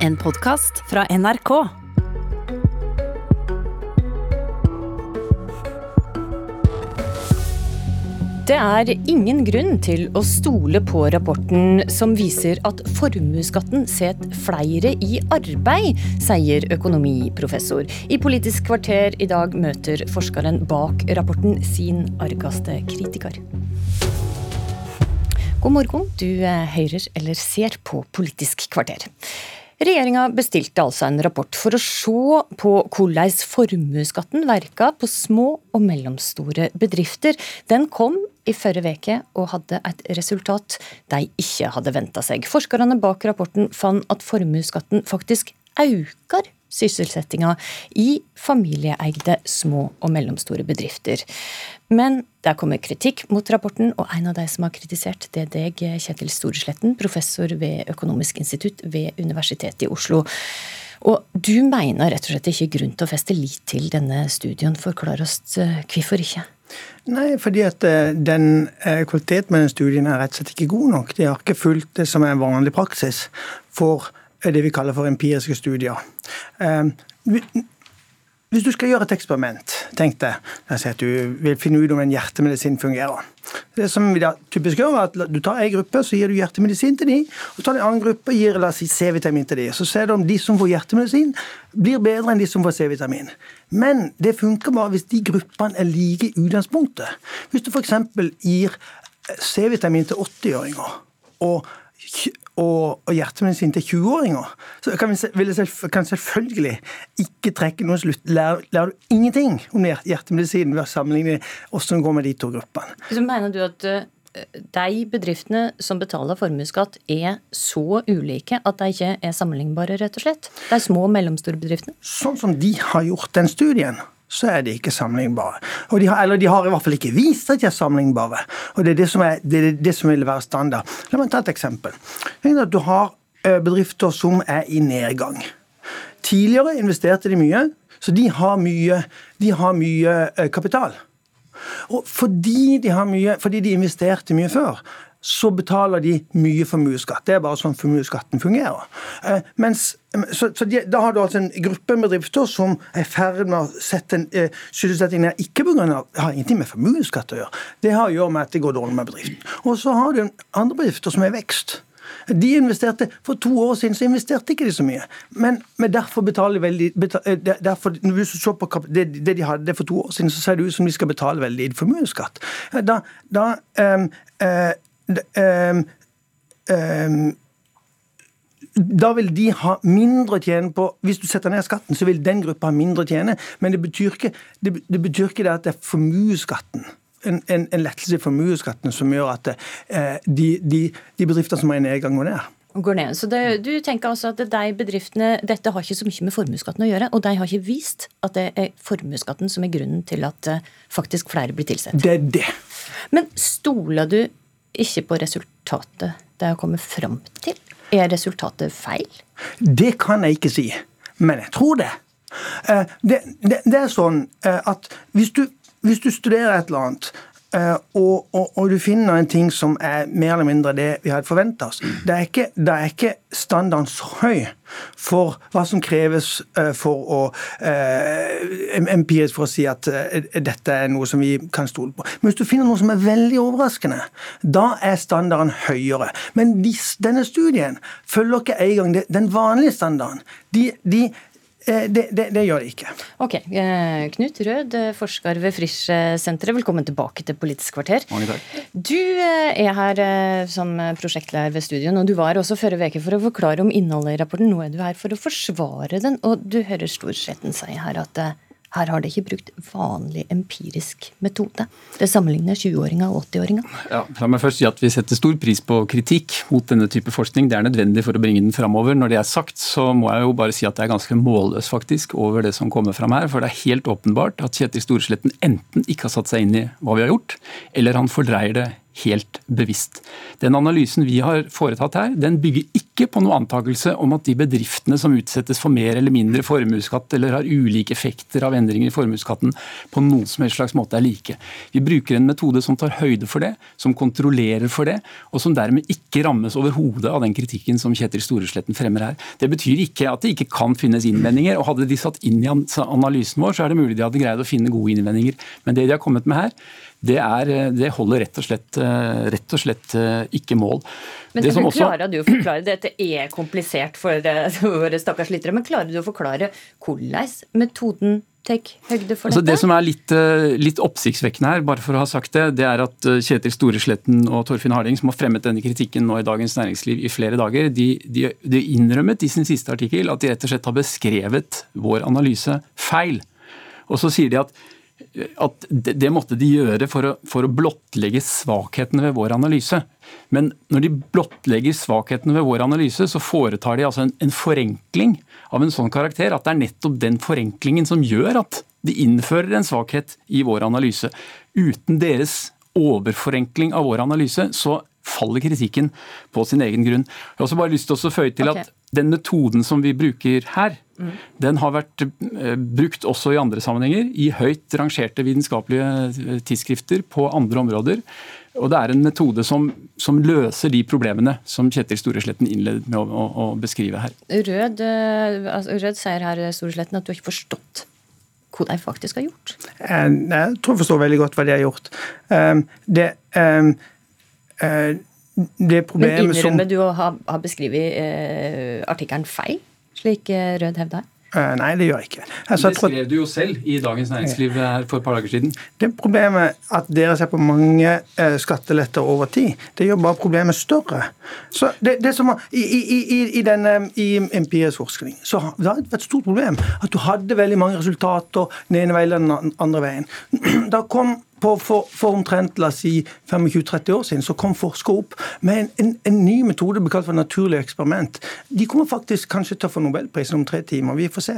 En podkast fra NRK. Det er ingen grunn til å stole på rapporten som viser at formuesskatten setter flere i arbeid, sier økonomiprofessor. I Politisk kvarter i dag møter forskeren bak rapporten sin argeste kritiker. God morgen, du hører eller ser på Politisk kvarter. Regjeringa bestilte altså en rapport for å se på hvordan formuesskatten verka på små og mellomstore bedrifter. Den kom i forrige uke og hadde et resultat de ikke hadde venta seg. Forskerne bak rapporten fant at formuesskatten faktisk øker sysselsettinga i familieeide små og mellomstore bedrifter. Men der kommer kritikk mot rapporten, og en av de som har kritisert, det er deg, Kjetil Storesletten, professor ved Økonomisk institutt ved Universitetet i Oslo. Og du mener rett og slett ikke grunn til å feste lit til denne studien. Forklar oss eh, hvorfor ikke? Nei, fordi at eh, den eh, kvaliteten med den studien er rett og slett ikke god nok. De har ikke fulgt det som er vanlig praksis for det vi kaller for empiriske studier. Ehm, hvis du skal gjøre et eksperiment, tenk deg at du vil finne ut om en hjertemedisin fungerer. Det som vi da typisk gjør, er at Du tar en gruppe, så gir du hjertemedisin til dem. Og tar en annen gruppe og gir la oss si, C-vitamin til dem. Så ser du om de som får hjertemedisin, blir bedre enn de som får C-vitamin. Men det funker bare hvis de gruppene er like i utgangspunktet. Hvis du f.eks. gir C-vitamin til 80-åringer og og, og hjertemedisin til 20-åringer, så kan, vi, kan selvfølgelig ikke trekke noen slutt. Lærer, lærer, du ingenting om hjertemedisin ved å sammenligne hvordan det går med de to gruppene. Så mener du at uh, de bedriftene som betaler formuesskatt, er så ulike at de ikke er sammenlignbare, rett og slett? De små og mellomstore bedriftene? Sånn som de har gjort den studien så er de ikke sammenlignbare. De har, eller de har i hvert fall ikke vist at de er sammenlignbare. Og Det er det som, er, det, er det som vil være standard. La meg ta et eksempel. Du har eh, bedrifter som er i nedgang. Tidligere investerte de mye, så de har mye, de har mye eh, kapital. Og fordi de, mye, fordi de investerte mye før, så betaler de mye formuesskatt. Det er bare sånn formuesskatten fungerer. Eh, mens, så, så de, Da har du altså en gruppe bedrifter som er i ferd med å sette en eh, sysselsetting ned, ikke pga. Har ingenting med formuesskatt å gjøre. Det har å gjøre med at det går dårlig med bedriften. Og så har du andre bedrifter som er i vekst. De investerte, For to år siden så investerte ikke de så mye. Men, men derfor betaler de veldig eh, derfor, når du ser på det, det, de hadde for to år siden, så ser det ut som de skal betale veldig formuesskatt. Da, da um, uh, um, um, da vil de ha mindre å tjene på Hvis du setter ned skatten, så vil den gruppa ha mindre å tjene. Men det betyr ikke det, det, betyr ikke det at det er formuesskatten. En, en, en, lettelse i formuesskatten som gjør at eh, de, de, de bedriftene som er i nedgang, går ned. Går ned. Så det, Du tenker altså at de bedriftene, Dette har ikke så mye med formuesskatten å gjøre, og de har ikke vist at det er formuesskatten som er grunnen til at eh, faktisk flere blir tilsatt? Det er det. Men stoler du ikke på resultatet det har kommet fram til? Er resultatet feil? Det kan jeg ikke si, men jeg tror det. Eh, det, det, det er sånn eh, at hvis du, hvis du studerer et eller annet og, og, og, du finner en ting som er mer eller mindre det vi hadde forventa oss. Det er, ikke, ikke standarden så høy for hva som kreves uh, for å uh, empirisk for å si at dette er noe som vi kan stole på. Men hvis du finner noe som er veldig overraskende, da er standarden høyere. Men de, denne studien følger ikke engang den vanlige standarden. De, de Eh, det, det, det, gjør det ikke. Ok, eh, Knut Rød, eh, forsker ved Frisch-senteret, velkommen tilbake til Politisk kvarter. Mange takk. Du er her som prosjektleder ved studien, og du var også forrige uke for å forklare om innholdet i rapporten. Nå er du her for å forsvare den, og du hører storsetten si her at her har de ikke brukt vanlig empirisk metode. Det sammenligner 20-åringer og 80-åringer. Ja, la meg først si at Vi setter stor pris på kritikk mot denne type forskning. Det er nødvendig for å bringe den framover. Når det er sagt, så må jeg jo bare si at det er ganske målløs faktisk over det som kommer fram her. For det er helt åpenbart at Kjetil Storesletten enten ikke har satt seg inn i hva vi har gjort, eller han fordreier det helt bevisst. Den analysen vi har foretatt her, den bygger ikke på noe antakelse om at de bedriftene som utsettes for mer eller mindre formuesskatt, eller har ulike effekter av endringer i formuesskatten, på noen som helst slags måte er like. Vi bruker en metode som tar høyde for det, som kontrollerer for det, og som dermed ikke rammes overhodet av den kritikken som Kjetil Storesletten fremmer her. Det betyr ikke at det ikke kan finnes innvendinger, og hadde de satt inn i analysen vår, så er det mulig de hadde greid å finne gode innvendinger. Men det de har kommet med her, det, er, det holder rett og, slett, eh, rett og slett eh, ikke mål. Men det også... Klarer du å forklare Dette er komplisert for eh, våre stakkars lyttere, men klarer du å forklare hvordan metoden høyde for altså dette? Det som er litt, litt, oppsiktsvekkende her, bare for å ha sagt det, det er at Kjetil Storesletten og Torfinn Harding, som har fremmet denne kritikken nå i Dagens Næringsliv i flere dager, de, de, de innrømmet i sin siste artikkel at de rett og slett har beskrevet vår analyse feil. Og så sier de at at det måtte de gjøre for å, for å, blottlegge svakhetene ved vår analyse. Men når de blottlegger svakhetene ved vår analyse, så foretar de altså en, en, forenkling av en sånn karakter at det er nettopp den forenklingen som gjør at de innfører en svakhet i vår analyse. Uten deres overforenkling av vår analyse, så faller kritikken på sin egen grunn. Jeg har også bare lyst til å føye til okay. at den metoden som vi bruker her, mm. den har vært eh, brukt også i andre sammenhenger, i høyt rangerte vitenskapelige eh, tidsskrifter på andre områder. Og det er en metode som, som løser de problemene som Kjetil Storesletten innledet med å, å, å beskrive her. Rød, eh, altså, Rød sier her Storesletten at du har ikke forstått hva de faktisk har gjort? Jeg tror jeg forstår veldig godt hva de har gjort. Det, det problemet Men innrømmer du å ha, ha beskrevet artikkelen feil, slik eh, Rød hevder? Uh, nei, det gjør jeg ikke. Altså, det skrev du jo selv i Dagens Næringsliv for et par dager siden. Det problemet at dere ser på mange skatteletter over tid, det gjør bare problemet større. Så det, det som var, I, i, i, i, denne, i empirisk forskning så det har vært et stort problem at du hadde veldig mange resultater den ene veien eller den andre veien. Da kom på, for, for, omtrent la oss si 25-30 år siden så kom forskere opp med en, en, en ny metode kalt for naturlig eksperiment. De kommer faktisk kanskje til å få nobelprisen om tre timer. Vi får se.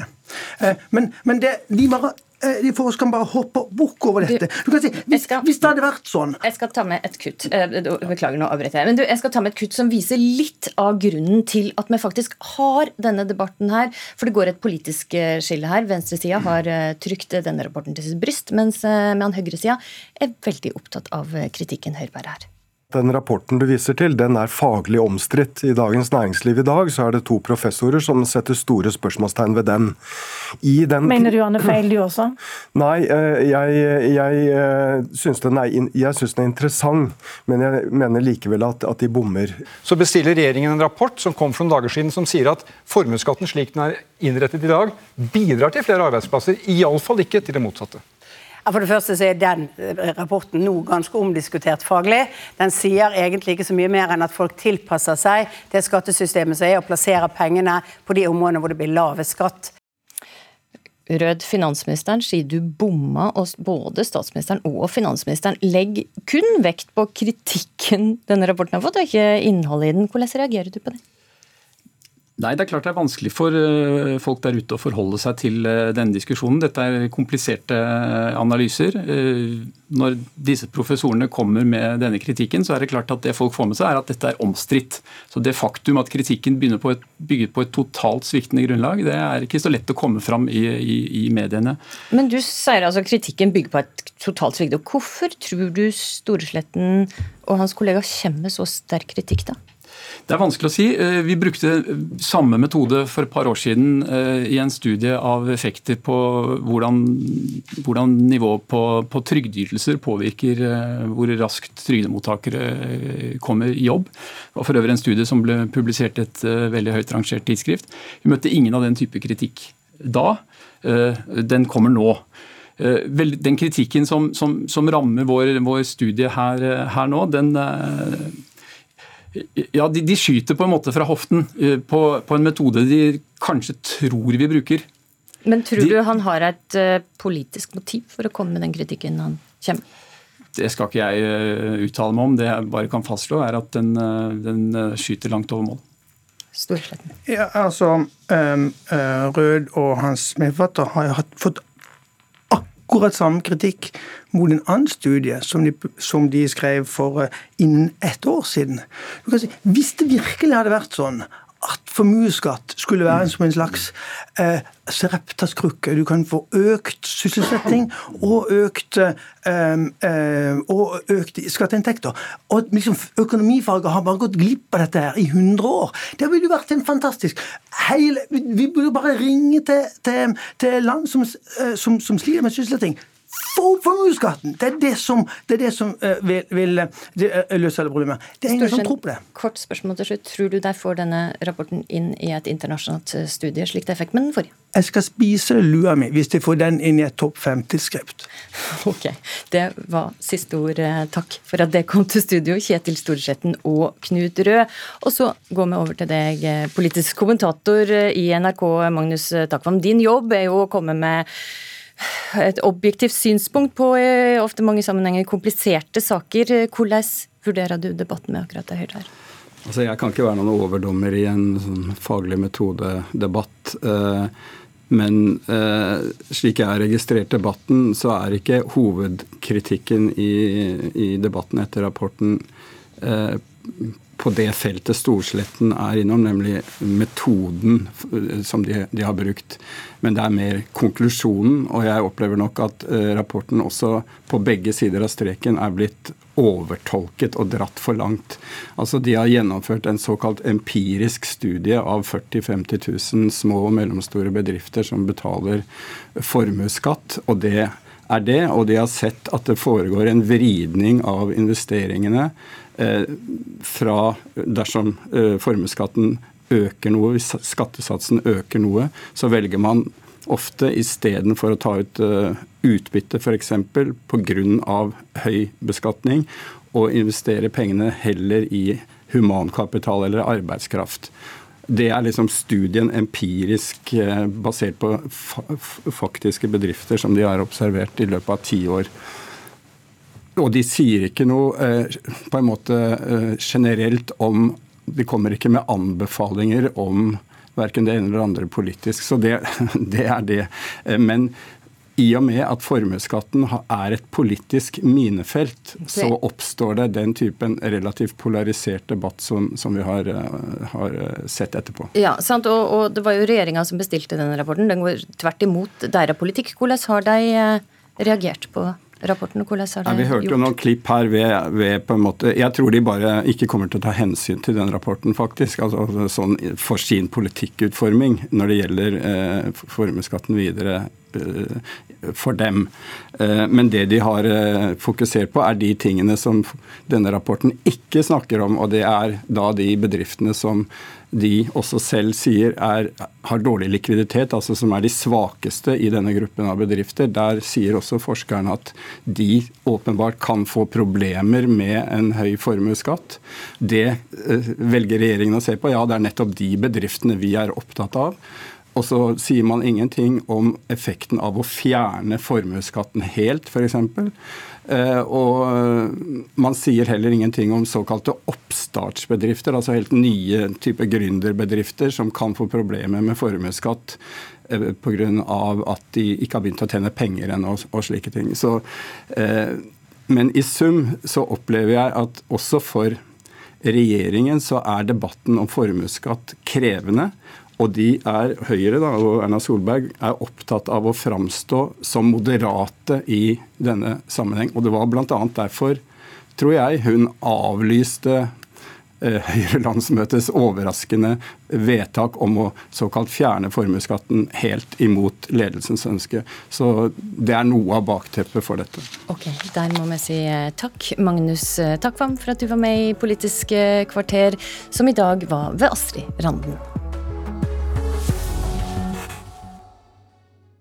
Eh, men, men det, de bare de for oss kan bare hoppe bukk over dette. Du kan si, hvis, skal, hvis, det hadde vært sånn Jeg skal ta med et kutt. Eh, beklager, nå avbryter jeg. Men du, jeg skal ta med et kutt som viser litt av grunnen til at vi faktisk har denne debatten her. For det går et politisk eh, skille her. Venstresida har trykt denne rapporten til sitt bryst, mens med høyresida er veldig opptatt av kritikken Høyre bærer her. Den rapporten du viser til, den er faglig omstridt. I Dagens Næringsliv i dag så er det to professorer som setter store spørsmålstegn ved den. den Mener du han er feil, du også? Nei, eh, jeg, jeg, eh, syns den, den er interessant, men jeg mener likevel at, at de bommer. Så bestiller regjeringen en rapport som kom for noen dager siden som sier at formuesskatten slik den er innrettet i dag, bidrar til flere arbeidsplasser. Iallfall ikke til det motsatte. For det første så er den eh, rapporten nå ganske omdiskutert faglig. Den sier egentlig ikke så mye mer enn at folk tilpasser seg det skattesystemet som er, og plasserer pengene på de områdene hvor det blir lavest skatt. Rød finansministeren sier du bomma, og både statsministeren og finansministeren legger kun vekt på kritikken denne rapporten har fått, og ikke innholdet i den. Hvordan reagerer du på det? Nei, Det er klart det er vanskelig for eh, folk der ute å forholde seg til eh, denne diskusjonen. Dette er kompliserte eh, analyser. Når disse professorene kommer med denne kritikken, så er det klart at det folk får med seg, er at dette er omstridt. Så det faktum at kritikken på et, bygget på et totalt sviktende grunnlag, det er ikke så lett å komme fram i, i, i mediene. Men du sier altså kritikken bygger på et totalt svikt. Hvorfor tror du Storesletten og hans kollega kommer med så sterk kritikk, da? Det er vanskelig å si. Eh, vi brukte samme metode for et par år siden eh, i en studie av effekter på hvordan, hvordan nivået på, på trygdeytelser påvirker eh, hvor raskt trygdemottakere kommer i jobb. Det var for øvrig en studie som ble publisert i et veldig høyt rangert tidsskrift. Vi møtte ingen av den type kritikk da. Den kommer nå. Den kritikken som, som, som rammer vår, vår studie her, her, nå, den ja, de, de, skyter på en måte fra hoften eh, på, på, en metode de kanskje tror vi bruker. Men tror de, du han har et uh, politisk motiv for å komme med den kritikken han kommer Det skal ikke jeg uh, uttale meg om. Det jeg bare kan fastslå, er at den, den skyter langt over mål. Storsletten. Ja, altså, um, Rød og hans medforfatter har jo fått akkurat samme kritikk mot en annen studie som de, som de skrev for uh, innen ett år siden. Si, hvis det virkelig hadde vært sånn at formuesskatt skulle være som en slags eh, Sareptas-krukke. Du kan få økt sysselsetting og økt, eh, eh, og økt skatteinntekter. Og liksom, Økonomifaget har bare gått glipp av dette her i 100 år. Det ville jo vært en fantastisk Hele, Vi burde bare ringe til, til, til land som, eh, som, som sliter med sysselsetting få formuesskatten! Det er det som, det er det som uh, vil, vil uh, løse alle problemer. Det er ingen som tror på det. Kort spørsmål til slutt. Tror du de får denne rapporten inn i et internasjonalt studie, slik det effekt med den forrige? Jeg skal spise lua mi hvis de får den inn i et topp fem-tidsskrift. Ok, det var siste ord. Takk for at det kom til studio, Kjetil Storsetten og Knut Rød. Og så går vi over til deg, politisk kommentator i NRK, Magnus Takvam. Din jobb er jo å komme med et objektivt synspunkt på ofte mange sammenhenger kompliserte saker. Hvordan vurderer du debatten med akkurat det Høyre her? Altså, jeg kan ikke være noen overdommer i en sånn faglig metodedebatt. Eh, men eh, slik jeg har registrert debatten, så er ikke hovedkritikken i, i debatten etter rapporten eh, på det feltet Storsletten er innom, nemlig metoden som de, de, har brukt. Men det er mer konklusjonen, og jeg opplever nok at uh, rapporten også på begge sider av streken er blitt overtolket og dratt for langt. Altså De har gjennomført en såkalt empirisk studie av 40 000-50 000 små og mellomstore bedrifter som betaler formuesskatt, og det er det. Og de har sett at det foregår en vridning av investeringene Eh, fra dersom eh, formuesskatten øker noe, hvis skattesatsen øker noe, så velger man ofte istedenfor å ta ut uh, utbytte f.eks. pga. høy beskatning, å investere pengene heller i humankapital eller arbeidskraft. Det er liksom studien empirisk basert på faktiske bedrifter som de har observert i løpet av ti år. Og de sier ikke noe eh, på en måte eh, generelt om De kommer ikke med anbefalinger om verken det ene eller andre politisk. Så det, det er det. Eh, men i og med at formuesskatten er et politisk minefelt, så oppstår det den typen relativt polarisert debatt som, som vi har, har, sett etterpå. Ja, sant, og, og det var jo regjeringa som bestilte denne rapporten. Den går tvert imot deres politikk. Hvordan har de reagert på rapporten? Hvordan har det ja, vi hørte gjort? jo noen klipp her ved, ved, på en måte Jeg tror de bare ikke kommer til å ta hensyn til den rapporten, faktisk. altså sånn For sin politikkutforming når det gjelder eh, formuesskatten videre eh, for dem. Eh, men det de har eh, fokusert på, er de tingene som denne rapporten ikke snakker om. Og det er da de bedriftene som de også selv sier er, har dårlig likviditet, altså som er de svakeste i denne gruppen av bedrifter. Der sier også forskerne at de åpenbart kan få problemer med en høy formuesskatt. Det eh, velger regjeringen å se på. Ja, det er nettopp de bedriftene vi er opptatt av. Og så sier man ingenting om effekten av å fjerne formuesskatten helt, f.eks. Eh, og man sier heller ingenting om såkalte oppstartsbedrifter, altså helt nye typer gründerbedrifter som kan få problemer med formuesskatt eh, pga. at de ikke har begynt å tjene penger ennå og slike ting. Så, eh, men i sum så opplever jeg at også for regjeringen så er debatten om formuesskatt krevende. Og de er Høyre da, og Erna Solberg er opptatt av å framstå som moderate i denne sammenheng. Og det var bl.a. derfor, tror jeg, hun avlyste eh, Høyre-landsmøtets overraskende vedtak om å såkalt fjerne formuesskatten helt imot ledelsens ønske. Så det er noe av bakteppet for dette. Ok, Der må vi si eh, takk. Magnus eh, Takvam for at du var med i Politisk kvarter, som i dag var ved Astrid Randen.